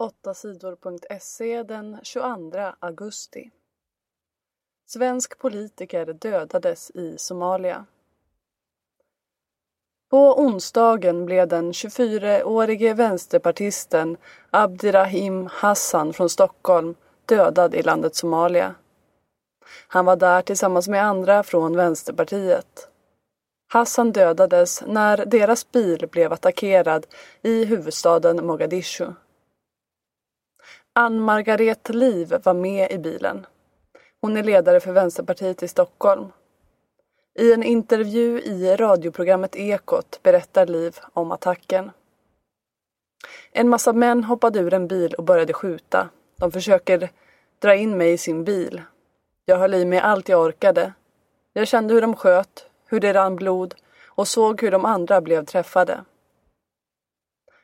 8sidor.se den 22 augusti. Svensk politiker dödades i Somalia. På onsdagen blev den 24-årige vänsterpartisten Abdirahim Hassan från Stockholm dödad i landet Somalia. Han var där tillsammans med andra från Vänsterpartiet. Hassan dödades när deras bil blev attackerad i huvudstaden Mogadishu. Ann-Margaret Liv var med i bilen. Hon är ledare för Vänsterpartiet i Stockholm. I en intervju i radioprogrammet Ekot berättar Liv om attacken. En massa män hoppade ur en bil och började skjuta. De försöker dra in mig i sin bil. Jag höll i mig allt jag orkade. Jag kände hur de sköt, hur det rann blod och såg hur de andra blev träffade.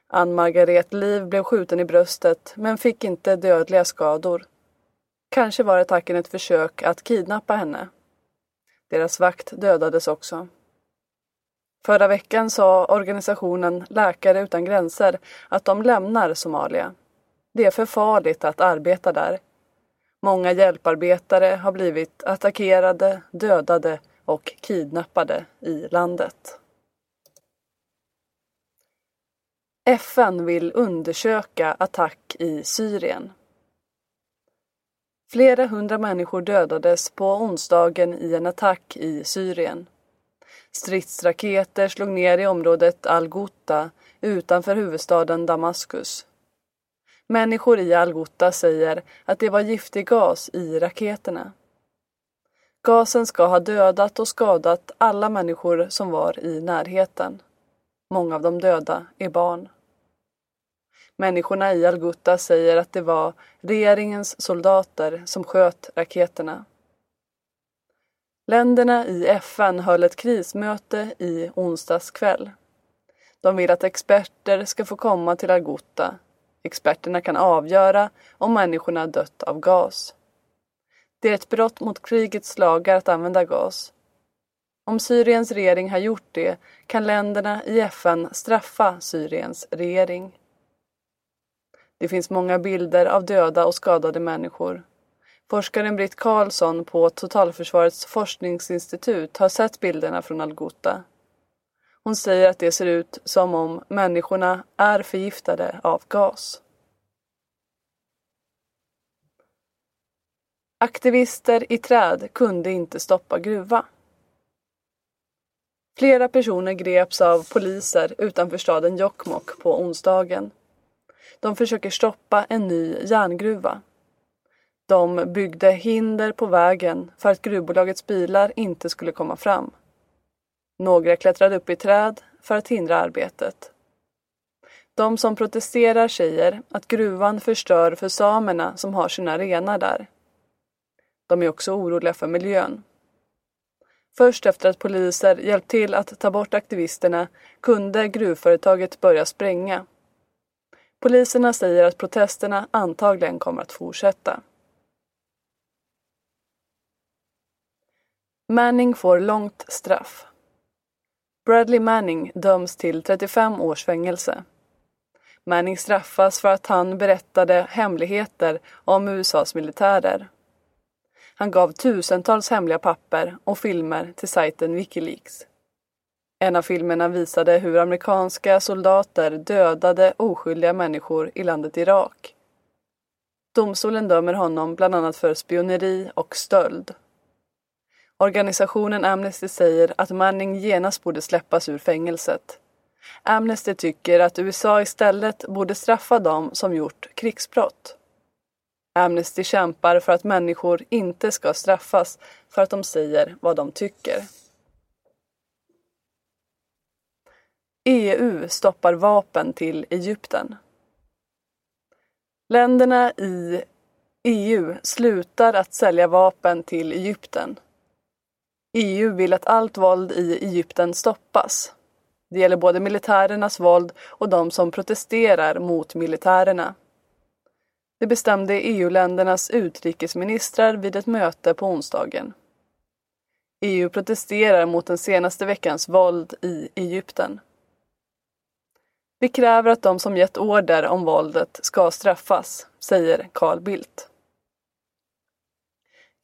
Ann-Margaret Liv blev skjuten i bröstet men fick inte dödliga skador. Kanske var attacken ett försök att kidnappa henne. Deras vakt dödades också. Förra veckan sa organisationen Läkare utan gränser att de lämnar Somalia. Det är för farligt att arbeta där. Många hjälparbetare har blivit attackerade, dödade och kidnappade i landet. FN vill undersöka attack i Syrien. Flera hundra människor dödades på onsdagen i en attack i Syrien. Stridsraketer slog ner i området Al-Ghouta utanför huvudstaden Damaskus. Människor i Al-Ghouta säger att det var giftig gas i raketerna. Gasen ska ha dödat och skadat alla människor som var i närheten. Många av de döda är barn. Människorna i Al-Ghouta säger att det var regeringens soldater som sköt raketerna. Länderna i FN höll ett krismöte i onsdags kväll. De vill att experter ska få komma till Al-Ghouta. Experterna kan avgöra om människorna dött av gas. Det är ett brott mot krigets lagar att använda gas. Om Syriens regering har gjort det kan länderna i FN straffa Syriens regering. Det finns många bilder av döda och skadade människor. Forskaren Britt Karlsson på Totalförsvarets forskningsinstitut har sett bilderna från Algota. Hon säger att det ser ut som om människorna är förgiftade av gas. Aktivister i träd kunde inte stoppa gruva. Flera personer greps av poliser utanför staden Jokkmokk på onsdagen. De försöker stoppa en ny järngruva. De byggde hinder på vägen för att gruvbolagets bilar inte skulle komma fram. Några klättrade upp i träd för att hindra arbetet. De som protesterar säger att gruvan förstör för samerna som har sina renar där. De är också oroliga för miljön. Först efter att poliser hjälpt till att ta bort aktivisterna kunde gruvföretaget börja spränga. Poliserna säger att protesterna antagligen kommer att fortsätta. Manning får långt straff. Bradley Manning döms till 35 års fängelse. Manning straffas för att han berättade hemligheter om USAs militärer. Han gav tusentals hemliga papper och filmer till sajten Wikileaks. En av filmerna visade hur amerikanska soldater dödade oskyldiga människor i landet Irak. Domstolen dömer honom bland annat för spioneri och stöld. Organisationen Amnesty säger att Manning genast borde släppas ur fängelset. Amnesty tycker att USA istället borde straffa dem som gjort krigsbrott. Amnesty kämpar för att människor inte ska straffas för att de säger vad de tycker. EU stoppar vapen till Egypten. Länderna i EU slutar att sälja vapen till Egypten. EU vill att allt våld i Egypten stoppas. Det gäller både militärernas våld och de som protesterar mot militärerna. Det bestämde EU-ländernas utrikesministrar vid ett möte på onsdagen. EU protesterar mot den senaste veckans våld i Egypten. Vi kräver att de som gett order om våldet ska straffas, säger Carl Bildt.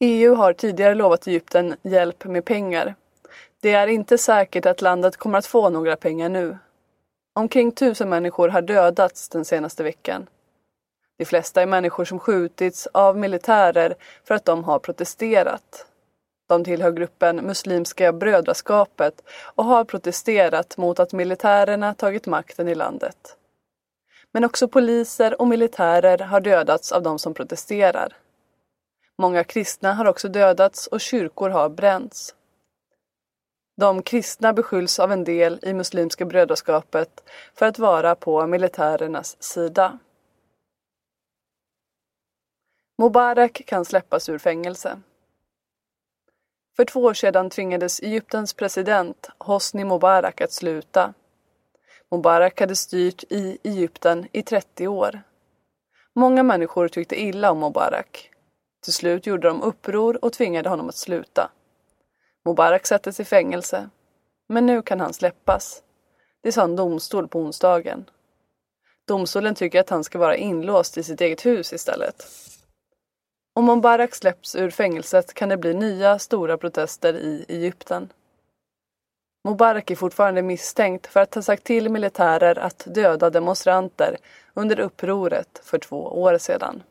EU har tidigare lovat Egypten hjälp med pengar. Det är inte säkert att landet kommer att få några pengar nu. Omkring tusen människor har dödats den senaste veckan. De flesta är människor som skjutits av militärer för att de har protesterat. De tillhör gruppen Muslimska brödraskapet och har protesterat mot att militärerna tagit makten i landet. Men också poliser och militärer har dödats av de som protesterar. Många kristna har också dödats och kyrkor har bränts. De kristna beskylls av en del i Muslimska brödraskapet för att vara på militärernas sida. Mubarak kan släppas ur fängelse. För två år sedan tvingades Egyptens president Hosni Mubarak att sluta. Mubarak hade styrt i Egypten i 30 år. Många människor tyckte illa om Mubarak. Till slut gjorde de uppror och tvingade honom att sluta. Mubarak sattes i fängelse. Men nu kan han släppas. Det sa en domstol på onsdagen. Domstolen tycker att han ska vara inlåst i sitt eget hus istället. Om Mubarak släpps ur fängelset kan det bli nya stora protester i Egypten. Mubarak är fortfarande misstänkt för att ha sagt till militärer att döda demonstranter under upproret för två år sedan.